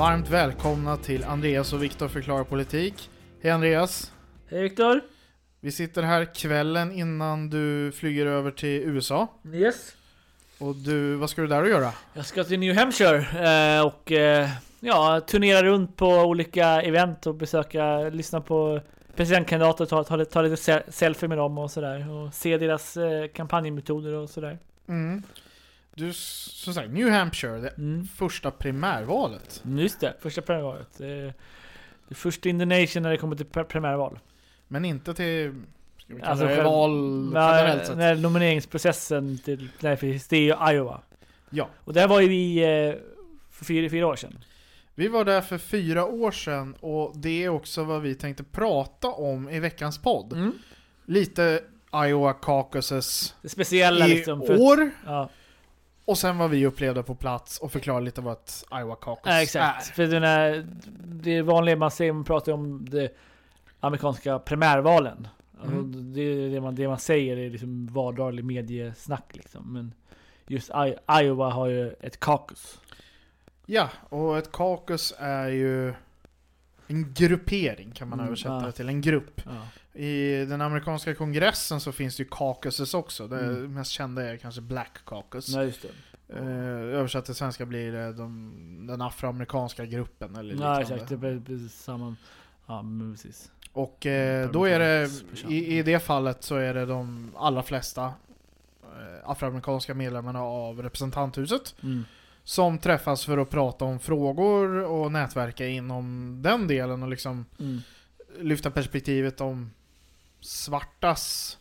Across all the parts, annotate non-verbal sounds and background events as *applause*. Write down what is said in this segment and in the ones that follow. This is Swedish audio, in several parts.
Varmt välkomna till Andreas och Viktor förklarar politik. Hej Andreas! Hej Viktor! Vi sitter här kvällen innan du flyger över till USA. Yes. Och du, vad ska du där och göra? Jag ska till New Hampshire eh, och eh, ja, turnera runt på olika event och besöka, lyssna på presidentkandidater, ta, ta, ta lite se- selfie med dem och sådär. Och se deras eh, kampanjmetoder och sådär. Mm. Du, som sagt, New Hampshire, det Mm. första primärvalet. Just det, första primärvalet. Det det första in the nation när det kommer till pr- primärval. Men inte till, vi Alltså det val generellt sett. när nomineringsprocessen till, nej, precis, det är ju Iowa. Ja. Och där var ju vi eh, för fyra, fyra år sedan. Vi var där för fyra år sedan och det är också vad vi tänkte prata om i veckans podd. Mm. Lite Iowa caucuses Det speciella i liksom. För, år. ja. Och sen vad vi upplevde på plats och förklara lite vad ett Iowa caucus Ja, exakt. är. För den är, det vanliga man ser, man pratar om det amerikanska primärvalen. Alltså, Mm. det, är det, man, det man säger är liksom vardaglig mediesnack liksom. Men just I, Iowa har ju ett caucus. Ja, och ett caucus är ju en gruppering kan man Mm, översätta ja. det till. En grupp. Ja. I den amerikanska kongressen så finns det ju caucuses också. Det Mm. mest kända är kanske Black Caucus. Nej, just det. Eh, översatt till svenska blir det de, den afroamerikanska gruppen eller liknande. Ja, exakt. Det precis samma. Ja, men precis. Och eh, då är det, i, i det fallet så är det de allra flesta eh, afroamerikanska medlemmarna av representanthuset Mm. som träffas för att prata om frågor och nätverka inom den delen och liksom Mm. lyfta perspektivet om svartas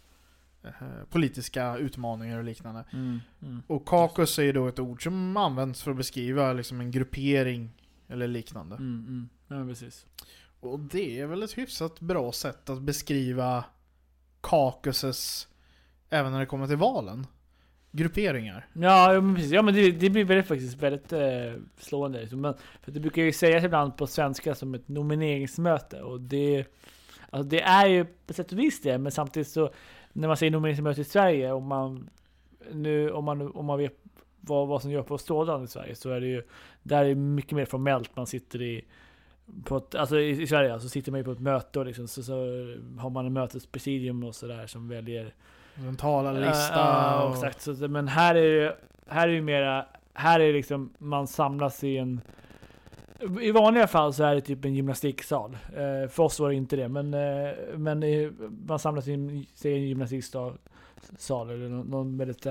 eh, politiska utmaningar och liknande. Mm. Mm. Och caucus är ju då ett ord som används för att beskriva liksom en gruppering eller liknande. Mm. Mm. Ja, precis. Och det är väl ett hyfsat bra sätt att beskriva caucuses även när det kommer till valen. Grupperingar. Ja, men precis. Ja, men det, det blir väldigt, faktiskt väldigt eh, slående. Men, för det brukar ju sägas ibland på svenska som ett nomineringsmöte. Och det, alltså det är ju på sätt och vis det, men samtidigt så när man säger nomineringsmöte i Sverige, om man, nu, om man, om man vet vad, vad som görs på Strådan i Sverige, så är det ju där är mycket mer formellt. Man sitter i på ett, alltså i, i Sverige alltså, sitter man ju på ett möte och liksom, så, så har man en mötespresidium och sådär som väljer En talarlista. Ja, och- exakt. Så, men här är det här är det mera, här är liksom, man samlas i en i vanliga fall så är det typ en gymnastiksal. Eh, för oss var det inte det, men, eh, men eh, man samlas i en, gymnastiksal eller någon, någon väldigt...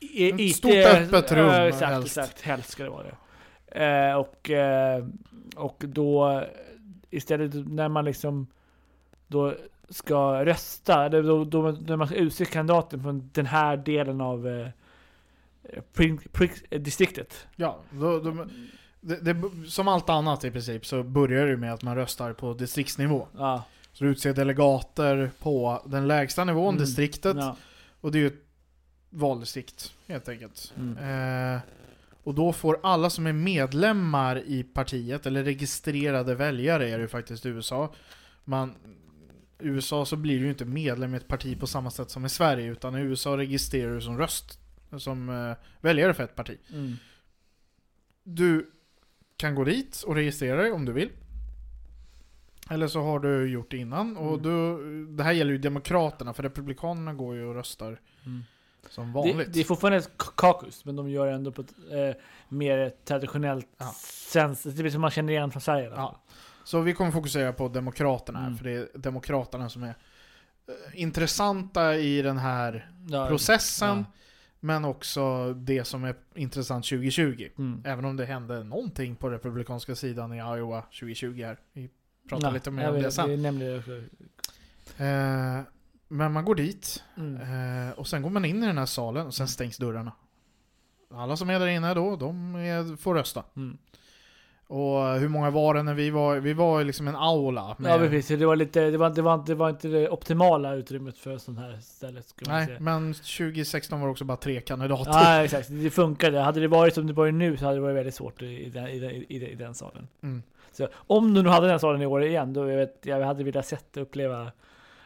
I- Ett stort öppet rum, exakt, helst. exakt. Helst ska det vara det. Och, och då istället när man liksom då ska rösta, eller då, då, när man ska utse kandidaten från den här delen av distriktet. Ja, då, då, det, det, som allt annat i princip så börjar det med att man röstar på distriktsnivå. Ja, Så du utser delegater på den lägsta nivån, Mm. distriktet. ja, Och det är ju ett valdistrikt helt enkelt. mm. Eh, och då får alla som är medlemmar i partiet, eller registrerade väljare är det ju faktiskt i USA. Man, I USA så blir du ju inte medlem i ett parti på samma sätt som i Sverige, utan i USA registrerar du som röst, som eh, väljare för ett parti. Mm. Du kan gå dit och registrera dig om du vill. Eller så har du gjort det innan. Och Mm. du, det här gäller ju Demokraterna, för Republikanerna går ju och röstar Mm. som Det, vanligt. det är fortfarande ett k- caucus, men de gör det ändå på ett eh, mer traditionellt Ja. sens, det är som man känner igen från Sverige. Ja. fall. Så vi kommer fokusera på Demokraterna här, Mm. för det är Demokraterna som är eh, intressanta i den här Ja, processen. ja. Men också det som är intressant 2020. Mm. Även om det hände någonting på republikanska sidan i Iowa 2020 här. Vi pratar Ja, lite mer om det sen. Vi nämnde det också. Eh, men man går dit, Mm. eh, och sen går man in i den här salen, och sen stängs dörrarna. Alla som är där inne då, de är, får rösta. Mm. Och hur många var det när vi var, vi var liksom en aula. Ja men precis, det var, lite, det, var, det, var, det var inte det optimala utrymmet för sånt här man Nej, säga. men 2016 var det också bara tre kandidater. Ja exakt, det funkade. Hade det varit som det var nu så hade det varit väldigt svårt i, den, i, den, i, i den salen. Mm. Så om du nu hade den salen i år igen, då jag vet jag hade velat sett och uppleva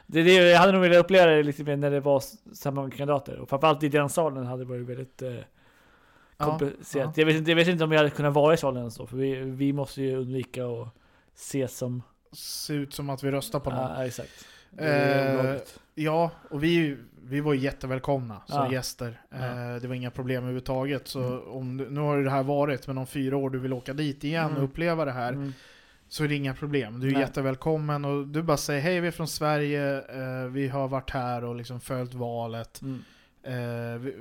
det, det, jag hade nog velat uppleva det lite mer när det var samma kandidater. Och framförallt i den salen hade det varit väldigt eh, Ja, komplicerat. Jag, vet inte, jag vet inte om jag hade kunnat vara i salen än så, för vi, vi måste ju undvika att ses som... Se ut som att vi röstar på någon. Ja, exakt. Eh. Ja, och vi, vi var jättevälkomna som Ja. gäster. Eh, det var inga problem överhuvudtaget. Så Mm. om du, nu har ju det här varit, men om fyra år du vill åka dit igen Mm. och uppleva det här, Mm. så är det inga problem. Du är Nej. jättevälkommen och du bara säger hej, vi är från Sverige, eh, vi har varit här och liksom följt valet. Mm. Eh, vi,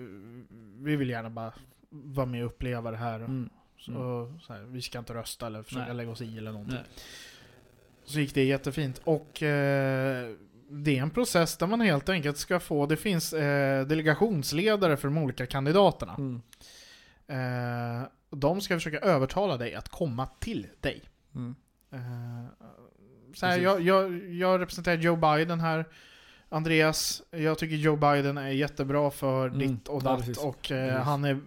vi vill gärna bara vara med och uppleva det här. Mm. Så, Mm. så här, vi ska inte rösta eller försöka Nej. lägga oss i eller någonting. Nej. Så gick det jättefint. Och eh, det är en process där man helt enkelt ska få, det finns eh, delegationsledare för de olika kandidaterna. Mm. Eh, de ska försöka övertala dig att komma till dig. Mm. Eh, så här, jag, jag, jag representerar Joe Biden här. Andreas, jag tycker Joe Biden är jättebra för Mm. ditt och Ja, datt precis. och eh, han är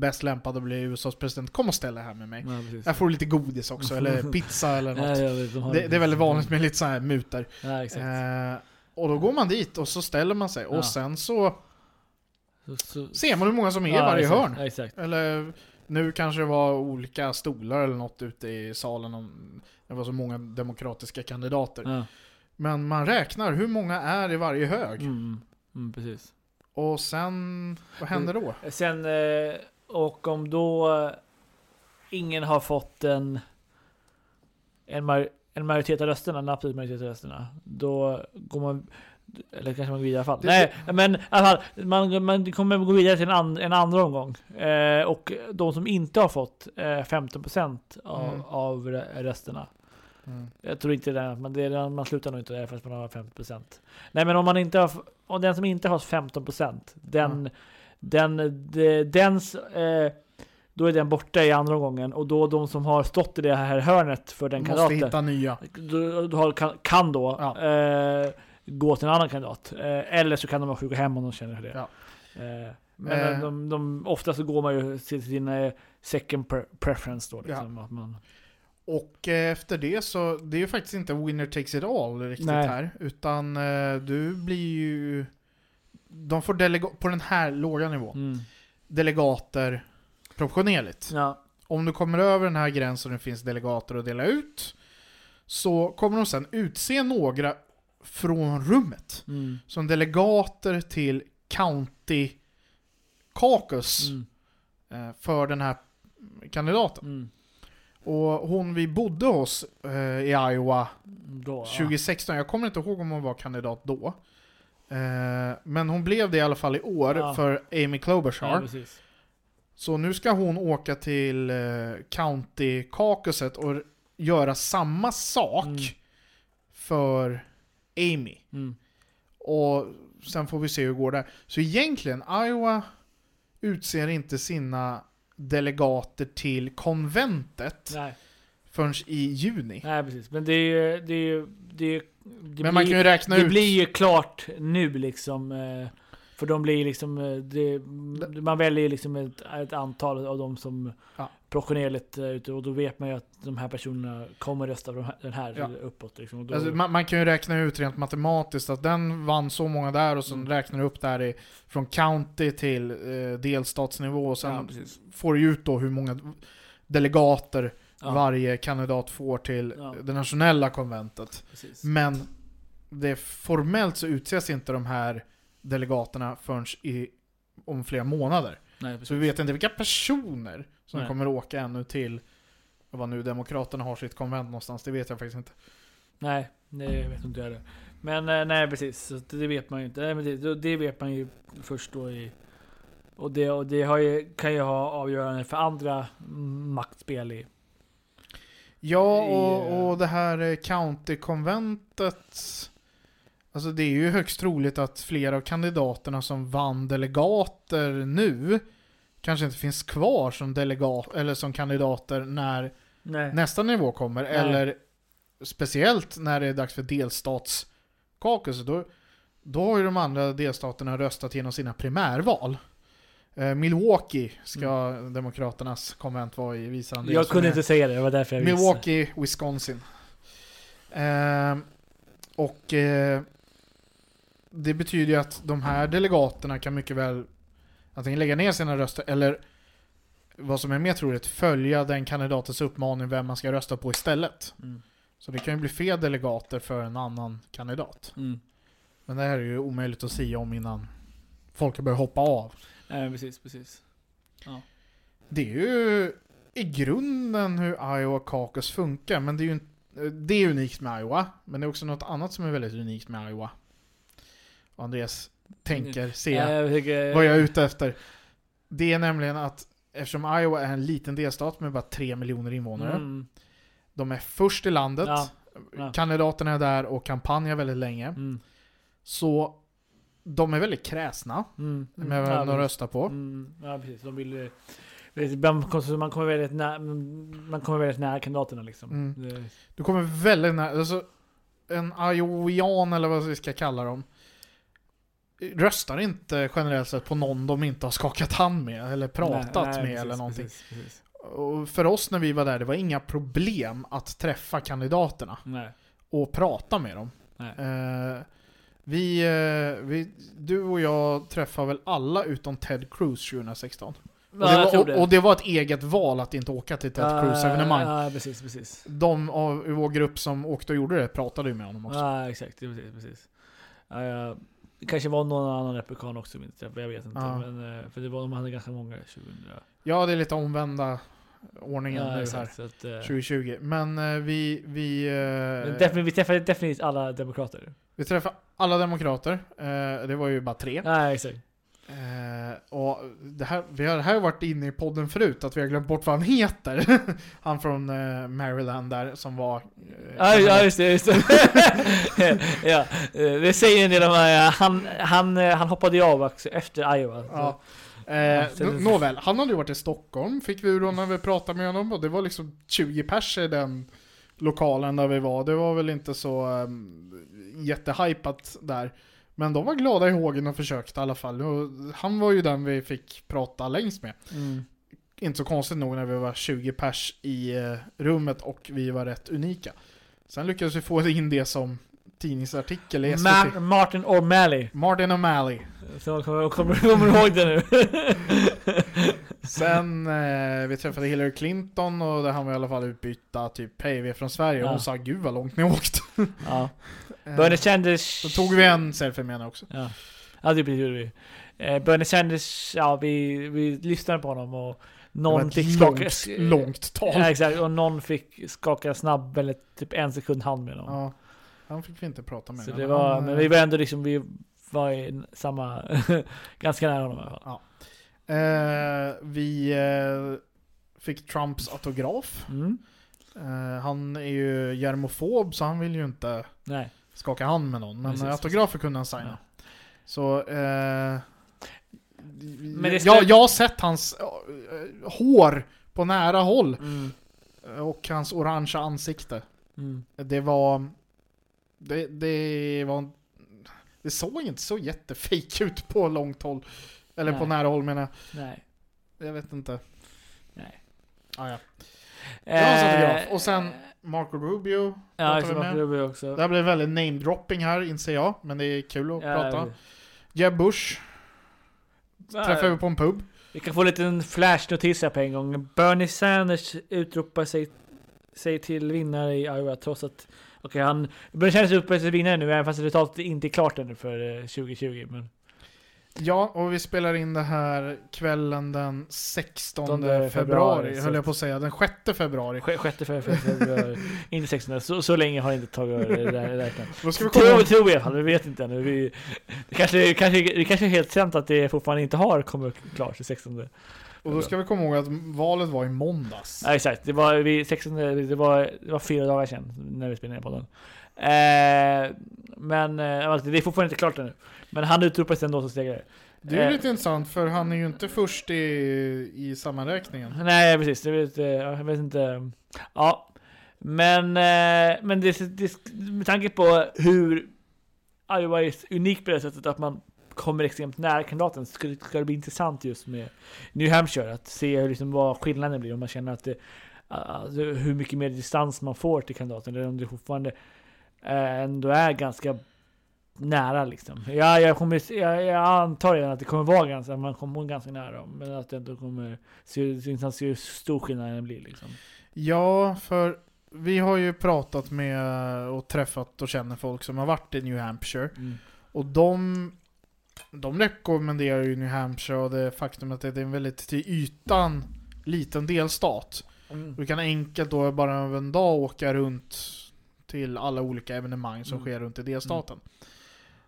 bäst lämpad att bli USAs president. Kom och ställ dig här med mig. Ja. Jag får lite godis också, eller *laughs* pizza eller något. Ja, vet, de Det, det är väldigt vanligt med lite så här mutor. Ja. Eh, och då går man dit och så ställer man sig. Ja. Och sen så Så, så, ser man hur många som är i ja, varje exakt, hörn. Ja, exakt. Eller nu kanske det var olika stolar eller något ute i salen. Om det var så många demokratiska kandidater. Men man räknar hur många är i varje hög. Mm. Mm, precis. Och sen, vad händer då? Sen, eh, och om då eh, ingen har fått en, en, mar, en majoritet av rösterna, en absolut majoritet av rösterna, då går man, eller kanske man går vidare i alla fall. Det- Nej, men i alla fall, man, man kommer gå vidare till en, an, en andra omgång. Eh, och de som inte har fått eh, 15% av, Mm. av rö- rösterna, Mm. jag tror inte det, men det är, man slutar nog inte där fast man har 50%. Nej men om man inte har, om den som inte har 15% den, Mm. den, de, dens, eh, då är den borta i andra gången och då de som har stått i det här hörnet för den Måste kandidaten hitta nya. då, då kan, kan då Ja. eh, gå till en annan kandidat. Eh, eller så kan de åka hem om de känner för det. Ja. Eh, men Eh. de, de, ofta så går man ju till sin eh, second pre preference då. Liksom, att man, Och eh, efter det så, det är ju faktiskt inte winner takes it all riktigt Nej. här. Utan eh, du blir ju... De får delega- på den här låga nivån, mm. delegater proportionerligt. ja. Om du kommer över den här gränsen och det finns delegater att dela ut, så kommer de sen utse några från rummet. Mm. Som delegater till County Caucus Mm. eh, för den här kandidaten. Och hon vi bodde hos eh, i Iowa Då, 2016, jag kommer inte ihåg om hon var kandidat då. Eh, men hon blev det i alla fall i år Ja. för Amy. Klobuchar. ja. Så nu ska hon åka till eh, County Caucuset och göra samma sak Mm. för Amy. Mm. Och sen får vi se hur det går där. Så egentligen, Iowa utser inte sina delegater till konventet Nej, förrän i juni. nej, precis. Men det är ju... Det är ju det är, det Men man kan ju räkna det ut... blir ju klart nu liksom. eh, För de blir liksom, eh, det, man väljer liksom ett, ett antal av de som Ja. Proportionerligt eh, ute och då vet man ju att de här personerna kommer rösta på den här Ja. uppåt. Liksom, då, Alltså, man, man kan ju räkna ut rent matematiskt att den vann så många där och sen Mm. räknar du upp där i, från county till eh, delstatsnivå och sen ja, får du ut då hur många delegater Ja, varje kandidat får till det nationella konventet. precis. Men det formellt så utses inte de här delegaterna förrän i, om flera månader. Nej. Så vi vet inte vilka personer som Nej. kommer åka ännu till vad nu Demokraterna har sitt konvent någonstans, det vet jag faktiskt inte. Nej, det vet inte jag det. Men eh, nej precis, så det vet man ju inte. Nej, men det, det vet man ju först då i... Och det, och det ju, kan ju ha avgörande för andra maktspel i... Ja, och, eh, och det här eh, county-konventet Alltså det är ju högst troligt att flera av kandidaterna som vann delegater nu kanske inte finns kvar som delegat eller som kandidater när Nej. nästa nivå kommer. Nej. Eller speciellt när det är dags för delstatskaukus. Då, då har ju de andra delstaterna röstat genom sina primärval. Eh, Milwaukee ska Demokraternas konvent vara i del Jag kunde inte säga det, det var därför jag visste. Milwaukee, Wisconsin. Eh, och eh, det betyder ju att de här delegaterna kan mycket väl antingen lägga ner sina röster eller vad som är mer troligt, följa den kandidatens uppmaning vem man ska rösta på istället. Mm. Så det kan ju bli fel delegater för en annan kandidat. Mm. Men det här är ju omöjligt att säga om innan folk har börjat hoppa av. Nej, precis, precis. Det är ju i grunden hur Iowa Caucus funkar, men det är ju det är unikt med Iowa, men det är också något annat som är väldigt unikt med Iowa. Och Andreas tänker, ser Nej, jag tycker, vad jag är ute efter. Det är nämligen att eftersom Iowa är en liten delstat med bara 3 miljoner invånare, Mm. de är först i landet, Ja, ja. kandidaterna är där och kampanjar väldigt länge, Mm. så de är väldigt kräsna Mm. med Ja, vem de precis. röstar på. Mm, ja precis, de vill man kommer väldigt nära, man kommer väldigt nära kandidaterna liksom. Mm. Du kommer väldigt nära, alltså en Iowian eller vad vi ska kalla dem röstar inte generellt sett på någon de inte har skakat hand med eller pratat nej, med nej, precis, eller någonting. Precis, precis. Och för oss när vi var där, det var inga problem att träffa kandidaterna Nej. och prata med dem. Eh, vi, eh, vi, du och jag träffade väl alla utom Ted Cruz 2016. Och det, Ja, var, det. och, det var ett eget val att inte åka till Ted Cruz evenemang. Ja, precis, precis. De av i vår grupp som åkte och gjorde det pratade ju med honom också. Ja, exakt. Precis, precis. Ja, ja. Det kanske var någon annan republikan också, jag jag vet inte. Ja. Men, eh, för det var, de hade ganska många 2000. Ja, det är lite omvända ordningen Ja, nu exakt. Här. att, eh, 2020. Men eh, vi, vi, men eh, vi träffade definitivt alla demokrater. vi träffade alla demokrater. Eh, det var ju bara tre. Ja, exakt. Eh, och det här, vi har här varit inne i podden förut, att vi har glömt bort vad han heter. *laughs* han från eh, Maryland där som var... eh, Ja, ja just det, just det. *laughs* ja, eh, det säger en del om eh, han, han, eh, han hoppade ju av också efter Iowa. Ja. Eh, nåväl, han hade ju varit i Stockholm, fick vi ur när vi pratade med honom, och det var liksom 20 pers i den lokalen där vi var. Det var väl inte så um, jättehypat där. Men de var glada i hågen och försökte i alla fall. Och han var ju den vi fick prata längst med. Mm. Inte så konstigt nog när vi var 20 pers i eh, rummet och vi var rätt unika. Sen lyckades vi få in det som tidningsartikel i SVT. Ma- Martin O'Malley. Martin O'Malley. Så kommer, kommer, kommer du ihåg det nu? *laughs* Sen eh, vi träffade Hillary Clinton och där han var i alla fall utbytta typ hej vi är från Sverige och Ja. hon sa gud vad långt ni åkt. *laughs* ja. Eh, Bernie Sanders... Så tog vi en selfie med henne också. Ja, ja det gjorde vi. Eh, Bernie Sanders, ja vi, vi lyssnade på honom och någon fick skaka... långt, långt tal. Ja, exakt, och någon fick skaka snabb eller typ en sekund hand med honom. Ja, han fick vi inte prata med. Så men det var, han, men eh, vi var ändå liksom, vi var i samma, *laughs* ganska nära honom i alla fall. eh, vi eh, fick Trumps autograf. Mm. Eh, han är ju germofob så han vill ju inte Nej. skaka hand med någon. Men Precis, autografer kunde han signa. Så... Eh, Men det jag, jag har sett hans eh, hår på nära håll. Mm. Och hans orangea ansikte. Mm. Det var... Det, det var... Det såg inte så jättefejk *laughs* ut på långt håll. Eller på Nej. nära håll menar Nej. jag. Jag vet inte. Nej. Ah, ja. Det var Eh, autograf. Och sen Marco Rubio. Ja, med. Marco Rubio också. Det här blev väldigt namedropping här inser jag. Men det är kul att Ja, prata. Jeb Bush ja, träffade vi på en pub. Vi kan få en liten flashnotis här på en gång. Bernie Sanders utropar sig, sig till vinnare i Iowa trots att Okej, han Sanders utropar sig till vinnare nu även fast resultatet inte är klart ännu för eh, 2020. Men Ja, och vi spelar in det här kvällen den 16 februari, februari, höll jag på att säga. Den 6 februari. Sj- Sjätte fe- fe- februari, *laughs* inte 16, så, så länge har det inte tagit räknat. Tror, tror vi i alla fall, vi vet inte ännu. Vi, det, kanske, kanske, det kanske är helt sant att det fortfarande inte har kommit klart till 16. Och då ska vi komma ihåg att valet var i måndags. Ja, exakt, det var, vi, 16, det var, det var fyra dagar sedan när vi spelade ner på den. Eh, men eh, alltså, det är fortfarande inte klart ännu. Men han utropades ändå som segrare. Det är ju Eh. lite intressant för han är ju inte först i, i sammanräkningen. Nej precis, jag vet, jag vet inte. Ja. Men, eh, men det, det, med tanke på hur Iowa är unikt på det sättet att man kommer extremt nära kandidaten så ska det, ska det bli intressant just med New Hampshire att se hur, liksom, vad skillnaden blir om man känner att det, alltså, hur mycket mer distans man får till kandidaten eller om det fortfarande eh, ändå är ganska nära liksom. Ja, jag, kommer, jag, jag antar redan att det kommer vara ganska, man kommer ganska nära men att det ändå kommer se, se hur stor skillnaden blir liksom. Ja, för vi har ju pratat med och träffat och känner folk som har varit i New Hampshire. Mm. Och de, de rekommenderar ju New Hampshire och det faktum att det är en väldigt till ytan liten delstat. Mm. Du kan enkelt då bara över en dag åka runt till alla olika evenemang som Mm. sker runt i delstaten.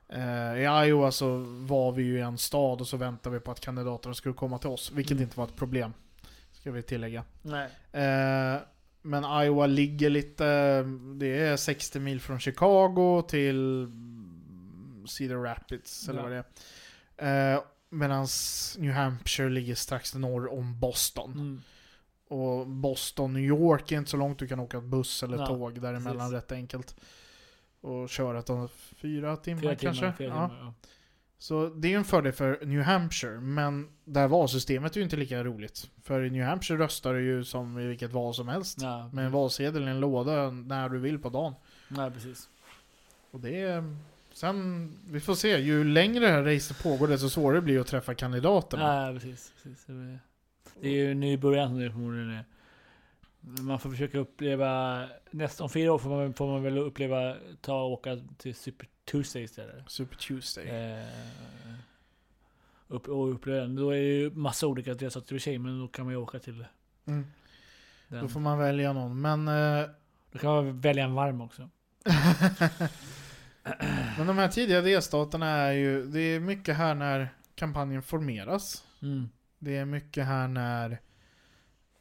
Eh, I Iowa så var vi ju i en stad och så väntade vi på att kandidaterna skulle komma till oss, vilket Mm. inte var ett problem. Ska vi tillägga. Nej. Eh, men Iowa ligger lite, det är 60 mil från Chicago till Cedar Rapids eller Ja. vad det är. Eh, Medan New Hampshire ligger strax norr om Boston. Mm. Och Boston, New York är inte så långt, du kan åka buss eller Ja, tåg däremellan precis. rätt enkelt. Och köra ett, fyra timmar Fyra kanske. timmar, ja. timmar, ja. Så det är ju en fördel för New Hampshire, men där valsystemet är ju inte lika roligt. För i New Hampshire röstar du ju som i vilket val som helst. Ja, Med en valsedel i en låda när du vill på dagen. Nej, precis. Och det är... Sen, vi får se. Ju längre det här racet pågår desto svårare blir det att träffa kandidaterna. Nej, precis. precis. Det är- ju nu i början som det förmodligen är. Man får försöka uppleva, nästan om fyra år får man, får man väl uppleva, ta och åka till Super Tuesday istället. Super Tuesday. Eh, upp, och uppleva den. Då är det ju massa olika och för sig, men då kan man ju åka till Mm. Då får man välja någon. Men, eh, Då kan man välja en varm också. *laughs* men de här tidiga delstaterna är ju... Det är mycket här när kampanjen formeras. Mm. Det är mycket här när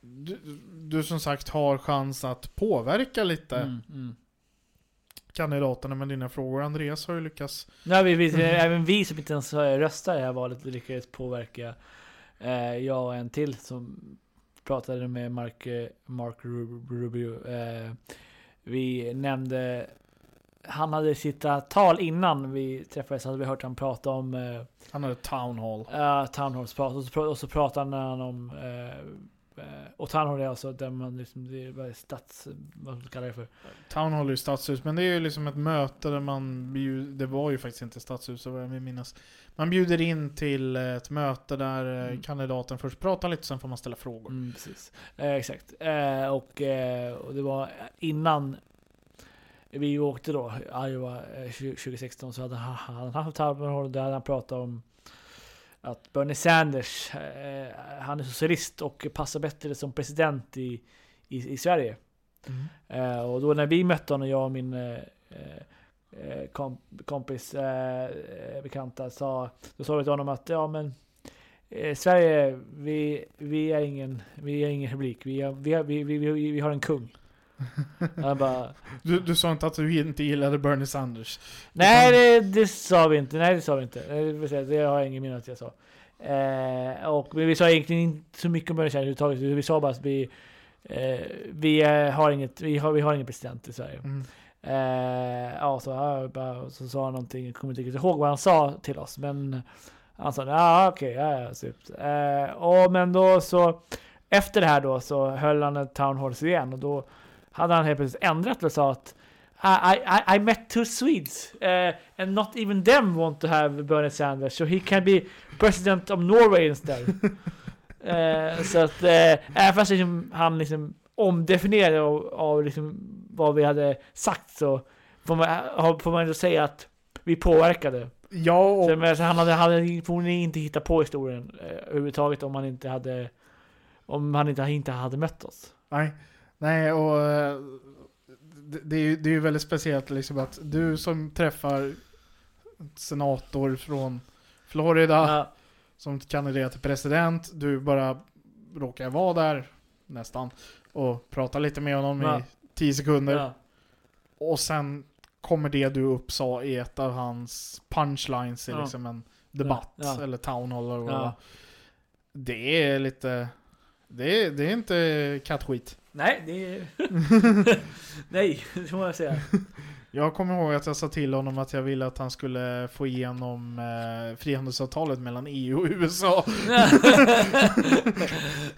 du, du som sagt har chans att påverka lite Mm. Mm. kandidaterna med dina frågor. Andreas har ju lyckats. Nej, vi, vi, Även vi som inte ens röstar i det här valet lyckades påverka eh, jag och en till som pratade med Mark, eh, Mark Ru- Rubio. Eh, vi nämnde, han hade sitt tal innan vi träffades, hade vi hört han prata om eh, Han hade town hall. uh, Town Halls prat, och, så, och så pratade han om eh, eh, och Town Hall är alltså där man liksom, det är är stats, vad ska man kalla det för? Town hall är ju stadshus, men det är ju liksom ett möte där man bjuder, Det var ju faktiskt inte stadshus, vad jag minnas. Man bjuder in till ett möte där eh, Mm. kandidaten först pratar lite, sen får man ställa frågor. Mm, precis. Eh, exakt. Eh, och, eh, och det var innan vi åkte då, Iowa eh, 20- 2016, så hade han haft Talbot där hade han pratat om att Bernie Sanders, eh, han är socialist och passar bättre som president i, i, i Sverige. Mm. Eh, och då när vi mötte honom, jag och min eh, eh, kom, kompis, eh, eh, bekanta, sa, då sa vi till honom att ja men eh, Sverige, vi, vi, är ingen, vi är ingen republik, vi, är, vi, vi, vi, vi har en kung. Han bara, Du, du sa inte att du inte gillade Bernie Sanders? nej det, det sa vi inte, nej det sa vi inte. Det, har jag ingen minne att jag sa. Eh, och, vi sa egentligen inte så mycket om Bernie Sanders överhuvudtaget, vi sa bara att vi, eh, vi, eh, har inget, vi, har, vi har ingen president i Sverige. Mm. Eh, ja, så, ja, så sa han någonting, jag kommer inte riktigt ihåg vad han sa till oss, men han sa ja okej, ja, ja, typ. Eh, och men då så, efter det här då så höll han ett town halls igen och då hade han helt plötsligt ändrat och sa att I, I, I met two Swedes eh, and not even them want to have Bernie Sanders so he can be president of Norway instead. *laughs* eh, så att eh, även fast liksom, han liksom omdefinierade av, av liksom vad vi hade sagt så får man, får man ändå säga att vi påverkade. Ja, och, Så, men, så han hade, hade förmodligen inte hittat på historien eh, överhuvudtaget om han inte hade om han inte, inte hade mött oss. nej, nej och eh, det, är ju, det är ju väldigt speciellt liksom att du som träffar en senator från Florida Ja, som kandiderar till president, du bara råkar vara där nästan och prata lite med honom Ja. i 10 sekunder. Ja, och sen kommer det du upp sa i ett av hans punchlines i liksom en debatt eller town hall eller vad. Det är lite... Det är, det är inte kattskit. Nej, det. *laughs* Nej, det får man säga. Jag kommer ihåg att jag sa till honom att jag ville att han skulle få igenom eh, frihandelsavtalet mellan EU och USA. *laughs* *laughs*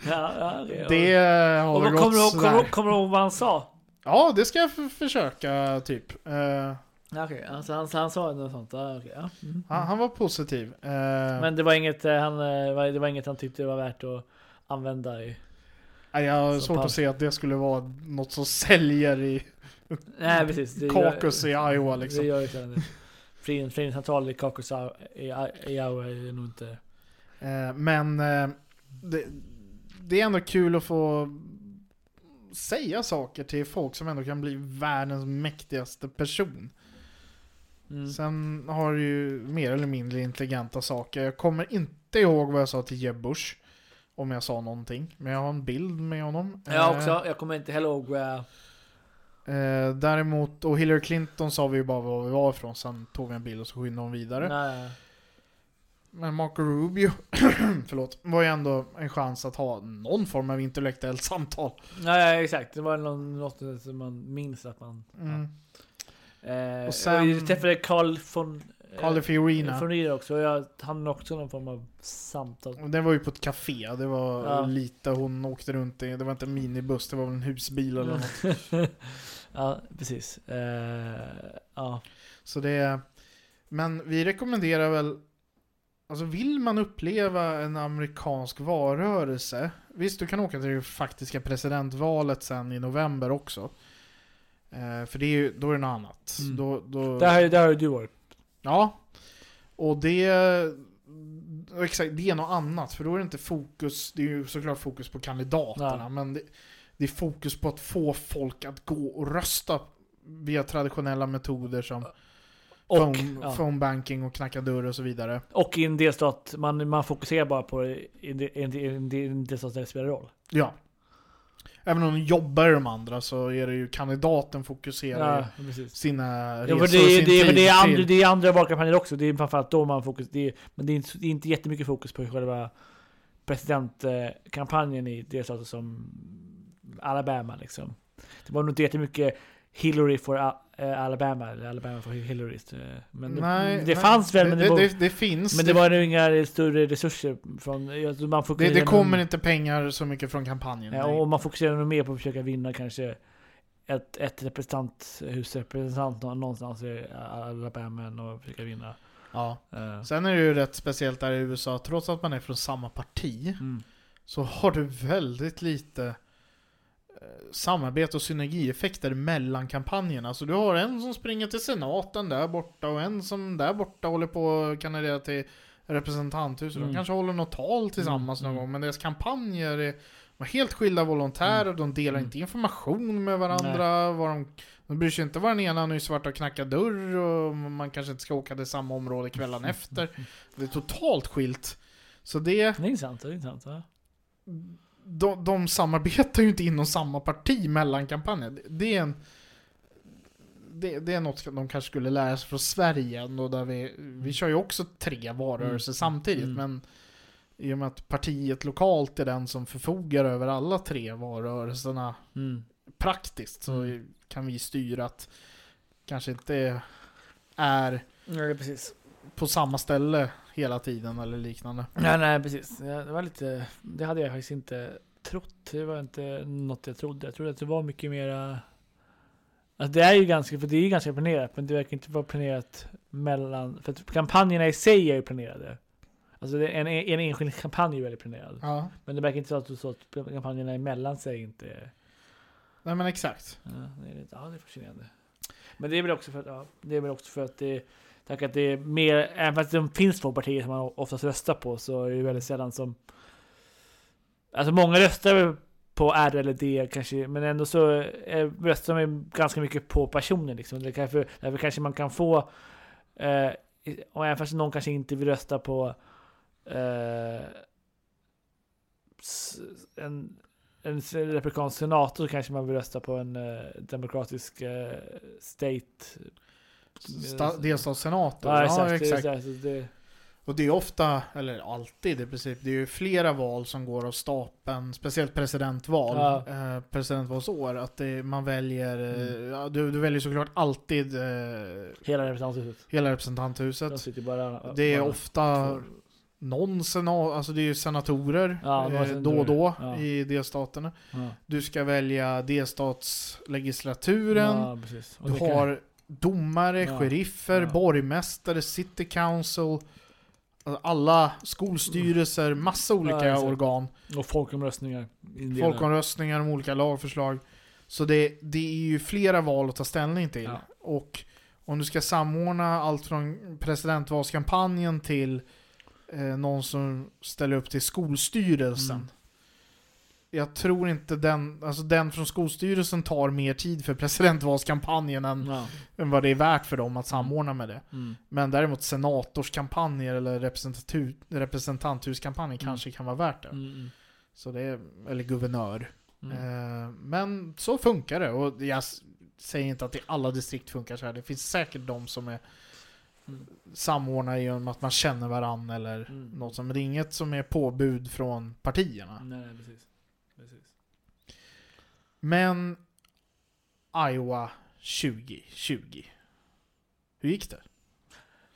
ja, ja, det, Det har och kommer, du gått kommer, sådär. kommer du ihåg vad han sa? Ja, det ska jag försöka typ. Eh, Okej, alltså han, han sa något sånt. Okej, ja. Mm. han, han var positiv. Eh, Men det var, inget, eh, han, eh, det var inget han tyckte var värt att använda i... nej, jag har så svårt pass. att se att det skulle vara något som säljer i Nej precis. Det Caucus i Iowa Det liksom. gör ju så. Föreningscentral i Caucus i i Iowa är nog inte... Eh, men eh, det, det är ändå kul att få säga saker till folk som ändå kan bli världens mäktigaste person. Mm. Sen har du ju mer eller mindre intelligenta saker. Jag kommer inte ihåg vad jag sa till Jeb Bush. Om jag sa någonting. Men jag har en bild med honom. Jag Eh, också, jag kommer inte heller ihåg. Eh, däremot, och Hillary Clinton sa vi ju bara var vi var ifrån. Sen tog vi en bild och så skyndade hon vidare. Nej. Men Marco Rubio, *clears throat* förlåt, var ju ändå en chans att ha någon form av intellektuellt samtal. Nej exakt, det var något som man minns att man... Mm. Eh, Och sen- Jag träffade Carl von... eh, Carly Fiorina. Från Rieder också, jag hann också någon form av samtal. Och Det var ju på ett café, det var Ja. lite, hon åkte runt i, det var inte en minibuss, det var väl en husbil eller något. *laughs* ja, precis. Eh, ja. Så det Men vi rekommenderar väl Alltså vill man uppleva en amerikansk valrörelse Visst, du kan åka till det faktiska presidentvalet sen i november också. Eh, för det är ju, då är det något annat. Mm. Då, då, Där, där har ju du varit. Ja. Och det... Exakt, det är något annat. För då är det inte fokus, det är ju såklart fokus på kandidaterna. Ja. Men det, det är fokus på att få folk att gå och rösta via traditionella metoder som Och, phone, ja. phone banking och knacka dörr och så vidare. och i en delstat, man, man fokuserar bara på det i en, en, en, en delstat där det spelar roll. Ja. Även om de jobbar i de andra så är det ju kandidaten fokuserar Ja, precis. sina Ja, resor och det, sin är- det, tid det, är andra, det är andra valkampanjer också, det är framförallt då man fokuserar. Men det är, inte, det är inte jättemycket fokus på själva presidentkampanjen i delstater som Alabama liksom. Det var nog inte jättemycket Hillary for A- eh, Alabama, eller Alabama for Hillary. eh, Men det, Nej, det nej, fanns väl, men det, det, var, det, det finns. men det var inga större resurser från... Man det, det kommer inte pengar så mycket från kampanjen. Ja, och man fokuserar nog mer på att försöka vinna kanske ett, ett representanthus, representant nå- någonstans i Alabama och försöka vinna. Ja. eh, Sen är det ju rätt speciellt där i USA, trots att man är från samma parti, mm. så har du väldigt lite samarbete och synergieffekter mellan kampanjerna. Så du har en som springer till senaten där borta och en som där borta håller på att kandidera till representanthuset. Mm. De kanske håller något tal tillsammans Mm, någon mm. gång, men deras kampanjer är de helt skilda volontärer, de delar Mm. inte information med varandra. Vad de, de bryr sig inte vad den ena nu svart och knackar dörr och man kanske inte ska åka till samma område kvällen efter. Det är totalt skilt. Så det, Det är intressant. Det är intressant ja. De, de samarbetar ju inte inom samma parti mellan kampanjer. Det- är en... Det, det är något de kanske skulle lära sig från Sverige ändå, där vi, vi kör ju också tre valrörelser Mm. samtidigt, Mm. men i och med att partiet lokalt är den som förfogar över alla tre valrörelserna Mm. praktiskt, så Mm. kan vi styra att kanske inte är Ja, precis. På samma ställe hela tiden eller liknande. Ja, nej, precis. Det var lite... Det hade jag faktiskt inte trott. Det var inte något jag trodde. Jag trodde att det var mycket mera... Alltså det är ju ganska, för det är ganska planerat, men det verkar inte vara planerat mellan... För att kampanjerna i sig är ju planerade. Alltså en, en enskild kampanj är väldigt planerad. Ja, Men det verkar inte så att, så att kampanjerna emellan sig inte är... nej men exakt. Ja, det är, lite, ja, det är fascinerande. Men det är väl också för att, ja, det är väl också för att det, tack att det är mer, även fast det finns två partier som man oftast röstar på så är det väldigt sällan som... Alltså många röstar väl på R eller D kanske, men ändå så är, röstar man ganska mycket på personen liksom. Det kanske, därför kanske man kan få, eh, och även fast någon kanske inte vill rösta på eh, en en republikansk senator så kanske man vill rösta på en eh, demokratisk eh, state sta- delstatssenator. Ja, Ja, exakt. exakt. Det, Och det är ofta, eller alltid i princip, det är ju flera val som går av stapeln, speciellt presidentval, Ja. eh, presidentvalsår, att det, man väljer, eh, Mm. ja, du, du väljer såklart alltid eh, hela representanthuset. hela representanthuset. bara... Det är ofta någon senat, alltså det är ju senatorer Ja, eh, då och då. Ja. i delstaterna. Du ska välja delstatslegislaturen, du har domare, Ja. sheriffer, Ja. borgmästare, city council, alla skolstyrelser, massa olika exakt. organ. Och folkomröstningar. i en del. Folkomröstningar om olika lagförslag. Så det, det är ju flera val att ta ställning till. Ja. Och om du ska samordna allt från presidentvalskampanjen till eh, någon som ställer upp till skolstyrelsen. Mm. Jag tror inte den, alltså den från skolstyrelsen tar mer tid för presidentvalskampanjen än, Ja. än vad det är värt för dem att samordna med det. Mm. Men däremot senatorskampanjer eller representanthuskampanjer Mm. kanske kan vara värt det. Mm. mm, Så det är, eller guvernör. Mm. Eh, men så funkar det och jag säger inte att i alla distrikt funkar så här. Det finns säkert de som är Mm. samordnade genom att man känner varann eller något som, men det är inget som är påbud från partierna. Nej, precis. Men Iowa 2020. Hur gick det?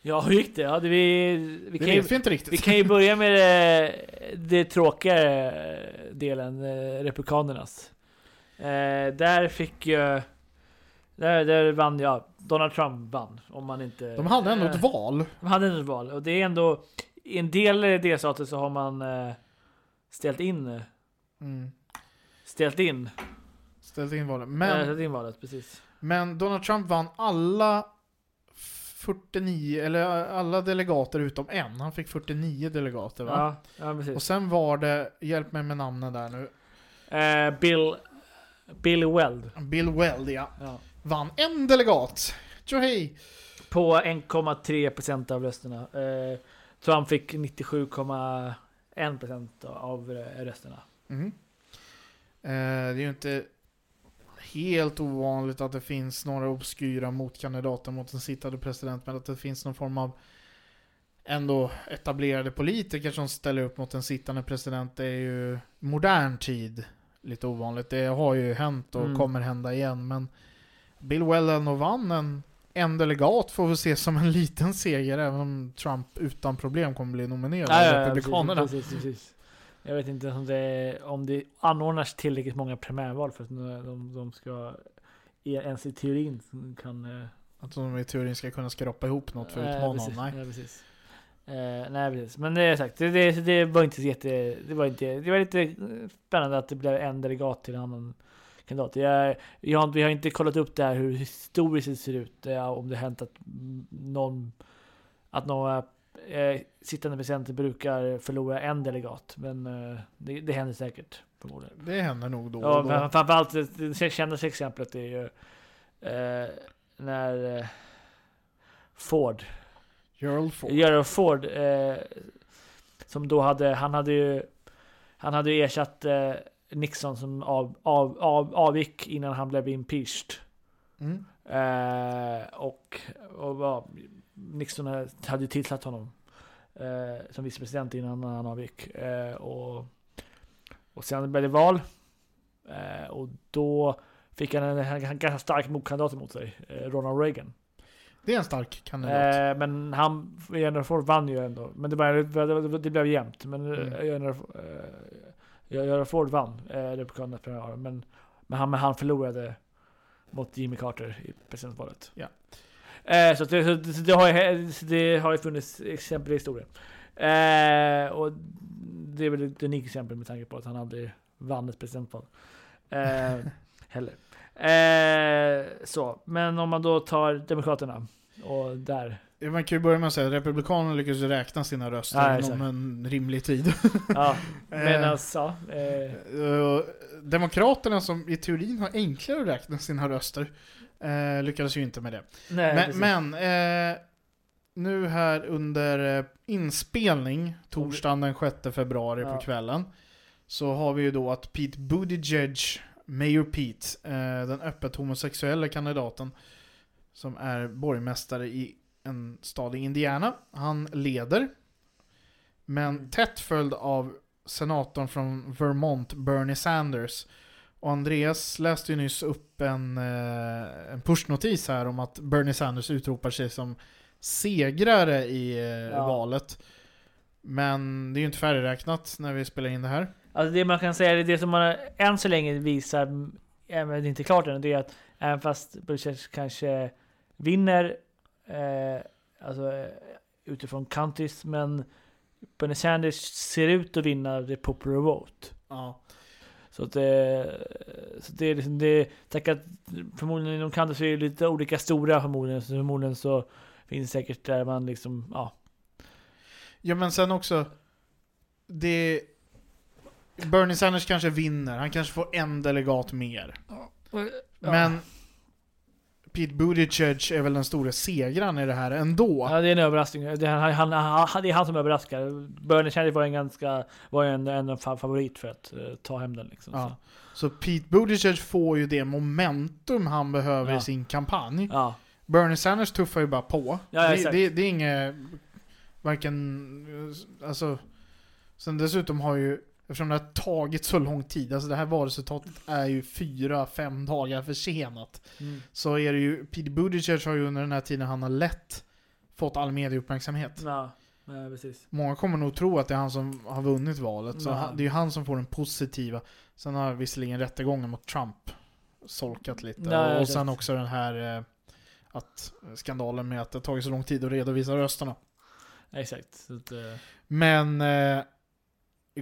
Ja, hur gick det? Ja, det vi, vi, Det kan ju, vi inte riktigt. vi kan ju börja med det, det tråkiga delen, eh, Republikanernas. Eh, där fick ju... Där, där vann jag. Donald Trump vann. Om man inte... De hade ändå eh, ett val. De hade ett val. Och det är ändå... I en del delstater så har man eh, ställt in... eh, Mm. Ställt in. Ställt in valet. Men, ställt in valet, precis. men Donald Trump vann alla 49, eller alla delegater utom en. Han fick 49 delegater va? Ja, ja, precis. Och sen var det, hjälp mig med namnen där nu. Eh, Bill... Bill Weld. Bill Weld ja. Ja. Vann en delegat. Tjohej! På 1,3% av rösterna. Eh, Trump fick 97,1% av eh, rösterna. Mm. Eh, det är ju inte helt ovanligt att det finns några obskyra motkandidater mot en sittande president, men att det finns någon form av ändå etablerade politiker som ställer upp mot en sittande president, det är ju modern tid lite ovanligt. Det har ju hänt och Mm. kommer hända igen, men Bill Wellen och vann en, en delegat får vi se som en liten seger, även om Trump utan problem kommer bli nominerad av Republikanerna. precis, precis, precis. Jag vet inte om det, om det anordnas tillräckligt många primärval för att de, de ska i- ens i teorin kan... eh, Att de i teorin ska kunna skrapa ihop något för att nej, utmana precis, honom. Nej. nej, precis. Eh, nej precis, men det är sagt, det, det, det var inte jätte, det var inte, det var lite eh, spännande att det blev en delegat till en annan kandidat. Jag, jag, har- vi har inte kollat upp det här hur historiskt det ser ut, eh, om det hänt att någon, att några eh, sittande presidenter brukar förlora en delegat, men eh, det, det händer säkert förmodligen. Det händer nog då Ja, och då. men framförallt det det kändaste exemplet är ju eh, när eh, Ford Gerald Ford. Gerald Ford eh, som då hade, han hade ju han hade ju ersatt eh, Nixon som av, av, av, avgick innan han blev impeached. Mm. Eh, och och ja, Nixon hade ju tillsatt honom eh, som vicepresident innan han avgick. Eh, och, och sen blev det val. Eh, och då fick han en, en, en ganska stark motkandidat emot sig, eh, Ronald Reagan. Det är en stark kandidat. Eh, men han, General Ford vann ju ändå. Men det, bara, det, det blev jämnt. Men Mm. mm. General, eh, General Ford vann eh, Republikanernas primärval. Men, men, han, men han förlorade mot Jimmy Carter i presidentvalet. Ja. Eh, så det, så det, har ju, det har ju funnits exempel i historien. Eh, och det är väl ett unikt exempel med tanke på att han aldrig vann ett presidentval. Eh, *laughs* heller. Eh, så, men om man då tar Demokraterna och där. Ja, Man kan ju börja med att säga att Republikanerna lyckas ju räkna sina röster Ja, inom en rimlig tid. *laughs* Ja, *laughs* Eh, medan ja, eh, Demokraterna som i teorin har enklare att räkna sina röster eh, lyckades ju inte med det. nej, Men, men eh, nu här under eh, inspelning, torsdagen den 6 februari Ja. på kvällen, så har vi ju då att Pete Buttigieg, Mayor Pete, eh, den öppet homosexuella kandidaten, som är borgmästare i en stad i Indiana. Han leder. Men tätt följd av senatorn från Vermont, Bernie Sanders. Och Andreas läste ju nyss upp en, eh, en pushnotis här om att Bernie Sanders utropar sig som segrare i eh, Ja. valet. Men det är ju inte färdigräknat när vi spelar in det här. Alltså det man kan säga, det, det som man än så länge visar, även det inte är klart än, det är att även fast Buttigieg kanske vinner, eh, alltså eh, utifrån counties, men Bernie Sanders ser ut att vinna the popular vote. Ja. Så att det, så det är liksom det, tack att förmodligen inom counties är det lite olika stora förmodligen, så förmodligen så finns det säkert där man liksom, ja. Ja men sen också, det... Bernie Sanders kanske vinner, han kanske får en delegat mer. Men Pete Buttigieg är väl den stora segraren i det här ändå. Ja, det är en överraskning. Det är han, han, han, det är han som överraskar. Bernie Sanders var en ganska, var en, en fa- favorit för att eh, ta hem den liksom. Ja. Så Pete Buttigieg får ju det momentum han behöver Ja. i sin kampanj. Så. Ja. Bernie Sanders tuffar ju bara på. Ja, det, det, det är inget, varken, alltså, sen dessutom har ju, eftersom det har tagit så lång tid, alltså det här valresultatet är ju fyra, fem dagar försenat. Mm. Så är det ju, Pete Buttigieg har ju under den här tiden han har lett fått all medieuppmärksamhet. Ja, ja, precis. Många kommer nog tro att det är han som har vunnit valet, så Ja. det är ju han som får den positiva. Sen har visserligen rättegången mot Trump solkat lite. Ja, och sen också den här eh, att skandalen med att det har tagit så lång tid att redovisa rösterna. Exakt. Att, eh, Men eh,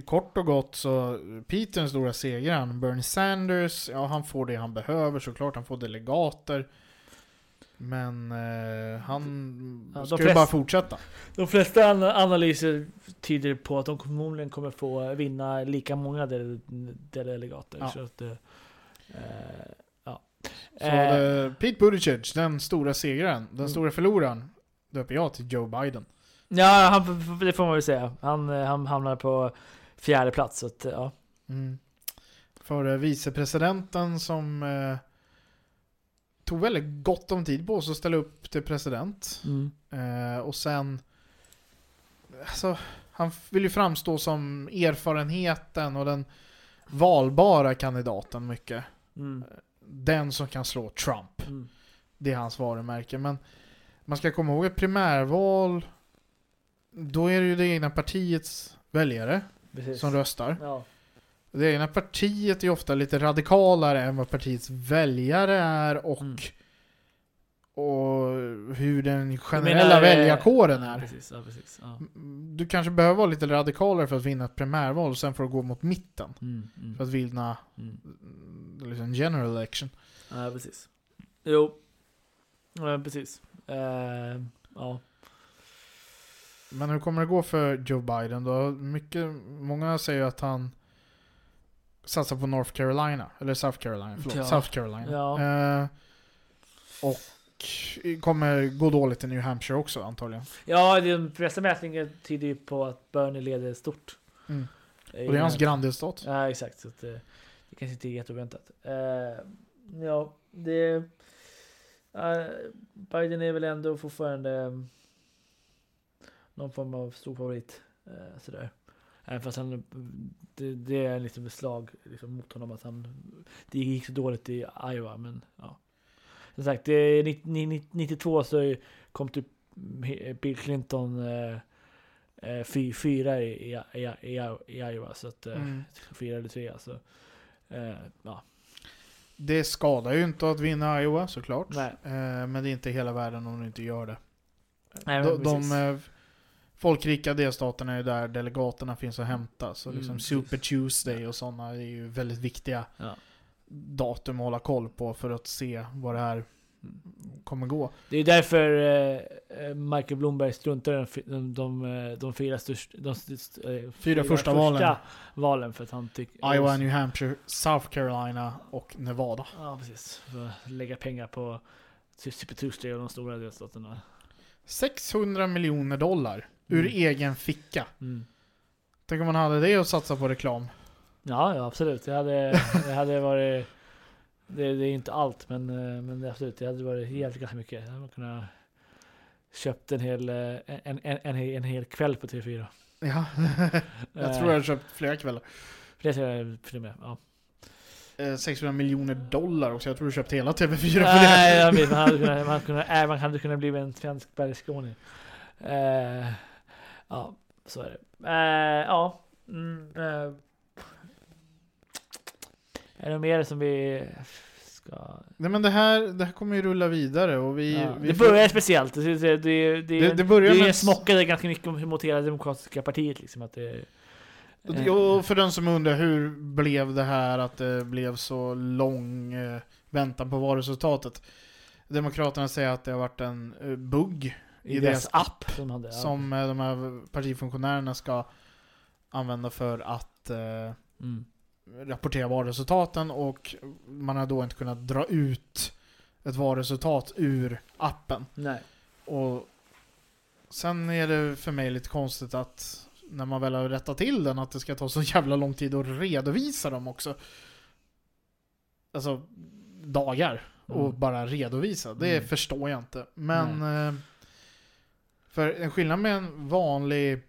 kort och gott så, Peter den stora segraren, Bernie Sanders, ja han får det han behöver såklart, han får delegater. Men eh, han Ja, flest- bara fortsätta. de flesta an- analyser tyder på att de förmodligen kommer få vinna lika många del, delegater. Ja. Så att, eh, eh, ja. Så Eh, det, Pete Buttigieg, den stora segraren, den Mm. stora förloraren, döper jag till Joe Biden. ja, han, det får man väl säga. Han, eh, han hamnar på fjärde plats. Så att, ja. Mm. För vicepresidenten som eh, tog väldigt gott om tid på sig att ställa upp till president. Mm. Eh, och sen, alltså, han vill ju framstå som erfarenheten och den valbara kandidaten mycket. Mm. Den som kan slå Trump. Mm. Det är hans varumärke. Men man ska komma ihåg ett primärval, då är det ju det egna partiets väljare Precis. som röstar. Ja. Det egna partiet är ofta lite radikalare än vad partiets väljare är och, Mm. och hur den generella menar, eh, väljarkåren ja, är. Precis, ja, precis. Ja. Du kanske behöver vara lite radikalare för att vinna ett primärval och sen får du gå mot mitten. Mm, mm, För att vinna mm. mm, liksom general election. Ja, precis. Jo. Ja, precis. Eh, ja. Men hur kommer det gå för Joe Biden då? Mycket, många säger att han satsar på North Carolina, eller South Carolina, förlåt, Ja. South Carolina. Ja. Eh, och kommer gå dåligt i New Hampshire också antagligen. ja, de flesta mätningar tyder ju på att Bernie leder stort. Mm. är Och det är hans granndelstat. Ja, exakt. Så att, eh, det kanske inte är jätteoväntat. Eh, ja, det... eh, Biden är väl ändå fortfarande eh, någon form av stor favorit. Uh, sådär. Även fast han, det, det är liksom ett slag liksom, mot honom att han... Det gick så dåligt i Iowa, men ja. Som sagt, det är 90 90 92 så kom typ Bill Clinton eh, eh, fy, fyra i, i, i, i, i Iowa. Så att, eh, Mm. fyra eller tre alltså. Eh, ja, Det skadar ju inte att vinna Iowa såklart. Eh, men det är inte hela världen om du inte gör det. Nej, de de eh, folkrika delstaterna är där delegaterna finns att hämta. Så Mm, liksom precis. Super Tuesday och sådana är ju väldigt viktiga Ja. datum att hålla koll på för att se vad det här kommer gå. Det är därför eh, eh, Michael Bloomberg struntar i de, de, de, eh, de fyra största... De, st- eh, fyra första valen. valen för att han tycker... Iowa, New Hampshire, South Carolina och Nevada. Ja, precis. För att lägga pengar på Super Tuesday och de stora delstaterna. 600 miljoner dollar ur Mm. egen ficka. Mm. Tänk om man hade det att satsa på reklam. Ja, ja, absolut. Det hade, det hade varit... Det, det är inte allt, men, eh, men absolut, det hade varit jävligt ganska mycket. Jag hade kunnat köpt en hel, eh, en, en, en, en, hel- kväll på TV4. Ja. *laughs* jag tror jag har köpt flera kvällar. Flera serier till och med. Ja. Eh, 600 miljoner dollar också. Jag tror du köpt hela TV4 för det. Nej, jag vet, man hade kunnat, man hade kunnat, man hade kunnat bli en svensk bergskåning. Eh, ja, så är det. Eh, ja. Mm, eh, är det mer som vi ska... Nej men det här, det här kommer ju rulla vidare och vi... Ja, vi det får- börjar speciellt. Det, det, det, det, det, börjar det med... smockade ganska mycket mot hela Demokratiska partiet. Liksom, att det, eh, Och för den som undrar, hur blev det här att det blev så lång eh, väntan på valresultatet? Demokraterna säger att det har varit en eh, bugg I i deras deras app som hade. Ja. som eh, de här partifunktionärerna ska använda för att eh, Mm. rapportera valresultaten och man har då inte kunnat dra ut ett valresultat ur appen. Nej. Och sen är det för mig lite konstigt att när man väl har rättat till den att det ska ta så jävla lång tid att redovisa dem också. Alltså dagar och Mm. bara redovisa. Det Mm. förstår jag inte. Men eh, för en skillnad med en vanlig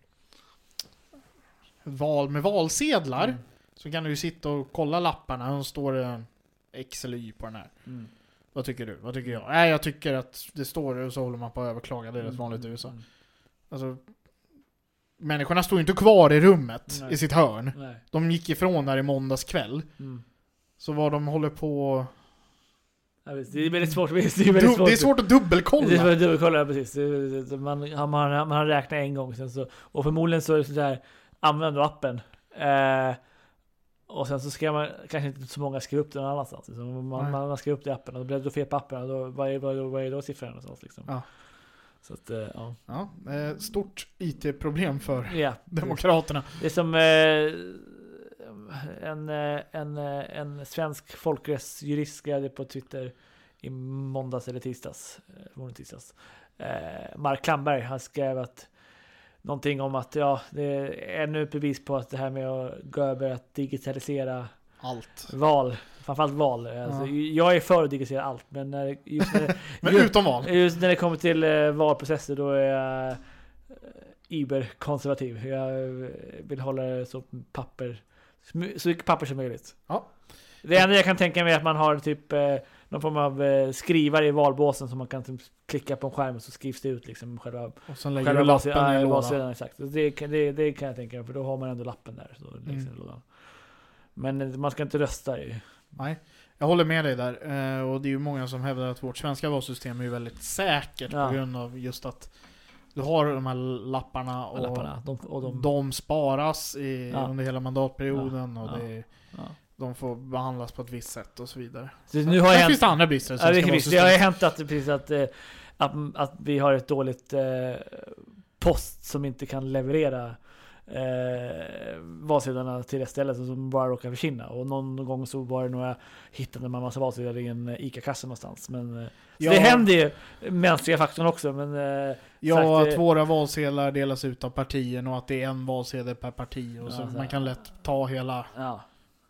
val med valsedlar Mm. så kan du ju sitta och kolla lapparna så står det X eller Y på den här. Mm. Vad tycker du? Vad tycker jag? Nej, jag tycker att det står det och så håller man på att överklaga. Det är rätt Mm. vanligt i USA. Mm. Alltså, människorna står ju inte kvar i rummet Nej. i sitt hörn. Nej. De gick ifrån där i måndags kväll. Mm. Så vad de håller på... Det är väldigt svårt. *laughs* Det är väldigt svårt. det är svårt att dubbelkolla. Det är svårt att dubbelkolla, precis. Man, man, man, man har räknat en gång sen så, och förmodligen så är det sådär, använd då appen. Eh, och sen så ska man kanske inte så många skriva upp det någon annanstans. Så man, man, man skriver upp det i appen och då blir det fel på appen. Och då, vad, är, vad, vad är då siffran någonstans liksom? Ja. Så att, eh, ja. Ja, eh, stort IT-problem för Ja, Demokraterna. Det är som eh, en, eh, en, eh, en svensk folkrättsjurist skrev på Twitter i måndags eller tisdags. eh, Förmodligen tisdags. Eh, Mark Klamberg, han skrev att någonting om att ja, det är ännu ett bevis på att det här med att gå över att digitalisera Allt. val, framförallt val. Alltså, Ja. Jag är för att digitalisera allt, men när, just när, *laughs* Men Just- utom val. Just när det kommer till valprocesser då är jag iberkonservativ. Jag vill hålla det så papper, så mycket papper som möjligt. Ja. Det enda jag kan tänka mig är att man har typ eh, någon form av eh, skrivare i valbåsen som man kan typ klicka på en skärm och så skrivs det ut liksom själva, Och sen lägger själva du lappen i lådan. Exakt. Det, kan- det, det kan jag tänka mig för då har man ändå lappen där. Så läggs Mm. lådan. Men eh, man ska inte rösta ju. Nej, jag håller med dig där. Eh, och det är ju många som hävdar att vårt svenska valsystem är väldigt säkert Ja. på grund av just att du har de här lapparna och lapparna. De, och de, de sparas i, Ja. under hela mandatperioden och Ja. det, ja. de får behandlas på ett visst sätt och så vidare. Så nu har jag Sen hänt- finns det andra brister det har hänt att, precis att, eh, att, att vi har ett dåligt eh, post som inte kan leverera eh, valsedlarna till det stället som bara råkar försvinna. Och någon gång så var det nog jag hittade man massa valsedlar i en ICA-kassa någonstans. Men, eh, Ja. så det händer ju, mänskliga faktorn också. Men, eh, Ja, att eh, våra valsedlar delas ut av partierna och att det är en valsedel per parti. Och så Ja, så- man kan lätt ta hela ja,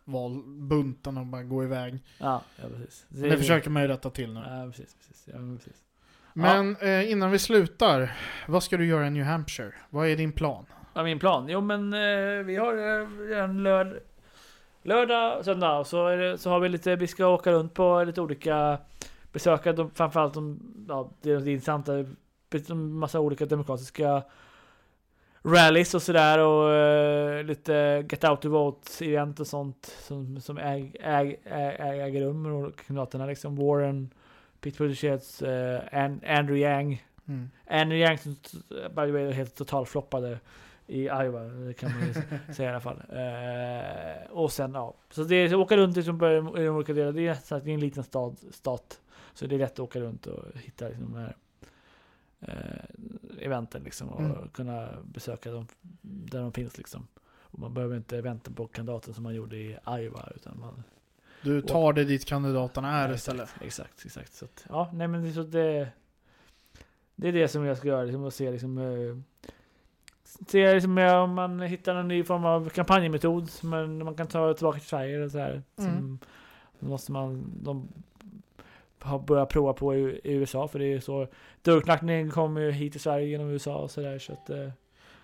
valbunten och bara gå iväg. ja, ja, precis. Det, försöker man ju rätta till nu. Ja, precis. precis, ja, men precis. Men eh, innan vi slutar, vad ska du göra i New Hampshire? Vad är din plan? Ja, min plan? Jo men eh, vi har eh, en lörd, lördag, söndag så, är det, så har vi lite, vi ska åka runt på lite olika besöka de, framförallt de, ja, det är intressanta, en massa olika demokratiska rallies och sådär och eh, lite get out to vote event och sånt som, som äg, äg, äg, äger rum med kandidaterna liksom Warren, Pete Buttigieg, An- Andrew Yang Mm. Andrew Yang som by the way helt totalfloppade i Iowa, det kan man ju *laughs* säga i alla fall. Eh, och sen ja, så det är så åka runt liksom i de olika delar. Det är, så det är en liten stad, stat, så det är lätt att åka runt och hitta liksom de här eh, eventen liksom och Mm. kunna besöka dem där de finns liksom. Och man behöver inte vänta på kandidaten som man gjorde i Iowa utan man Du tar det dit kandidaterna är Ja, istället. Exakt, exakt. Så att, ja, nej men det, så det, det är det som jag ska göra, liksom, att se liksom, eh, se liksom, om man hittar en ny form av kampanjmetod som man, man kan ta tillbaka till Sverige eller så här. Som, Mm. Då måste man de har börjat prova på i, i USA för det är så. Dörrknackningen kommer ju hit till Sverige genom USA och sådär så att eh,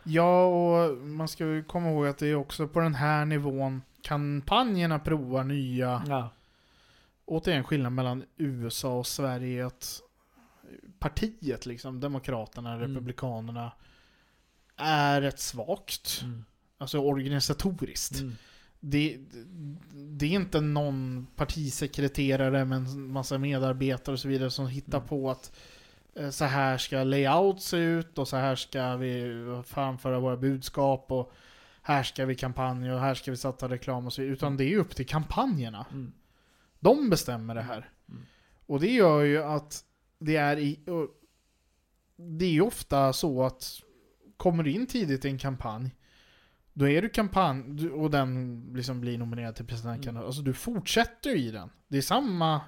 Ja, och man ska ju komma ihåg att det är också på den här nivån kampanjerna provar nya ja. återigen skillnad mellan USA och Sverige att partiet liksom, Demokraterna, Mm. Republikanerna är rätt svagt. Mm. Alltså organisatoriskt. Mm. Det, det är inte någon partisekreterare med en massa medarbetare och så vidare som hittar Mm. på att eh, så här ska layout se ut och så här ska vi framföra våra budskap och här ska vi kampanja och här ska vi sätta reklam och så vidare. Utan det är upp till kampanjerna. Mm. De bestämmer det här. Mm. Och det gör ju att det är i... Det är ju ofta så att kommer du in tidigt i en kampanj då är du kampanj och den liksom blir nominerad till presidentkandidat. Mm. Alltså du fortsätter i den. Det är samma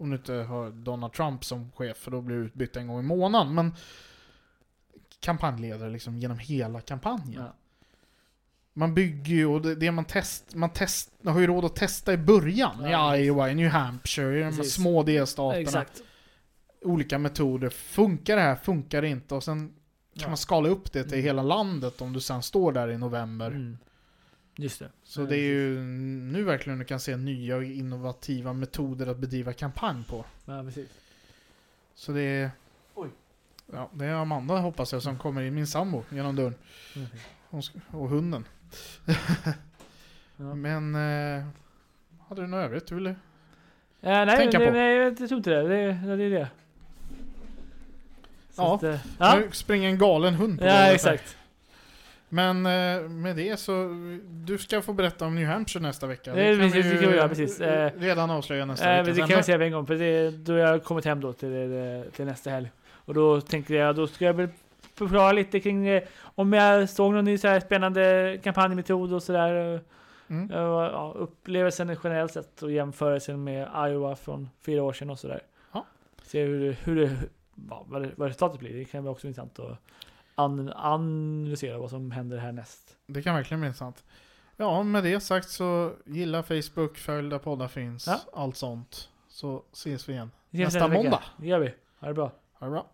om du inte har Donald Trump som chef för då blir du utbytt en gång i månaden. Men kampanjledare liksom genom hela kampanjen. Ja. Man bygger ju, och det, det man test, man test, man har ju råd att testa i början. Ja, I Iowa, i New Hampshire, i de här små delstaterna. Exakt. Olika metoder. Funkar det här? Funkar det inte? Och sen kan Ja. man skala upp det till Mm. hela landet om du sen står där i november. Mm. Just det. Så det är ju nu verkligen du kan se nya och innovativa metoder att bedriva kampanj på. Ja, precis. Så det är... Oj. Ja, det är Amanda hoppas jag som kommer in, min sambo, genom dörren. Mm. Och hunden. Ja. Men... Eh, hade du något övrigt du ville? Ja, nej, Tänka det, på. nej, jag tror inte det. Det, det är det. Ja. Att, eh, ja. Nu springer en galen hund på ja, exakt. Men eh, med det så, du ska få berätta om New Hampshire nästa vecka. Det- kan precis, vi göra, precis. eh, redan avslöja nästa vecka. det kan jag säga på en gång, för det, då har jag kommit hem då till, till, nästa helg. Och då tänkte jag, då ska jag väl förklara lite kring om jag såg någon ny så här spännande kampanjmetod och sådär. Mm. Ja, upplevelsen generellt sett och jämförelsen med Iowa från fyra år sedan och sådär. Ja. Se hur, hur det, ja, vad, vad resultatet blir. Det kan vara också intressant att an, analysera vad som händer härnäst. Det kan verkligen bli intressant. Ja, med det sagt så gilla Facebook, följ där poddar finns, Ja. allt sånt. Så ses vi igen nästa måndag. Det gör vi. Ha det bra. Ha det bra.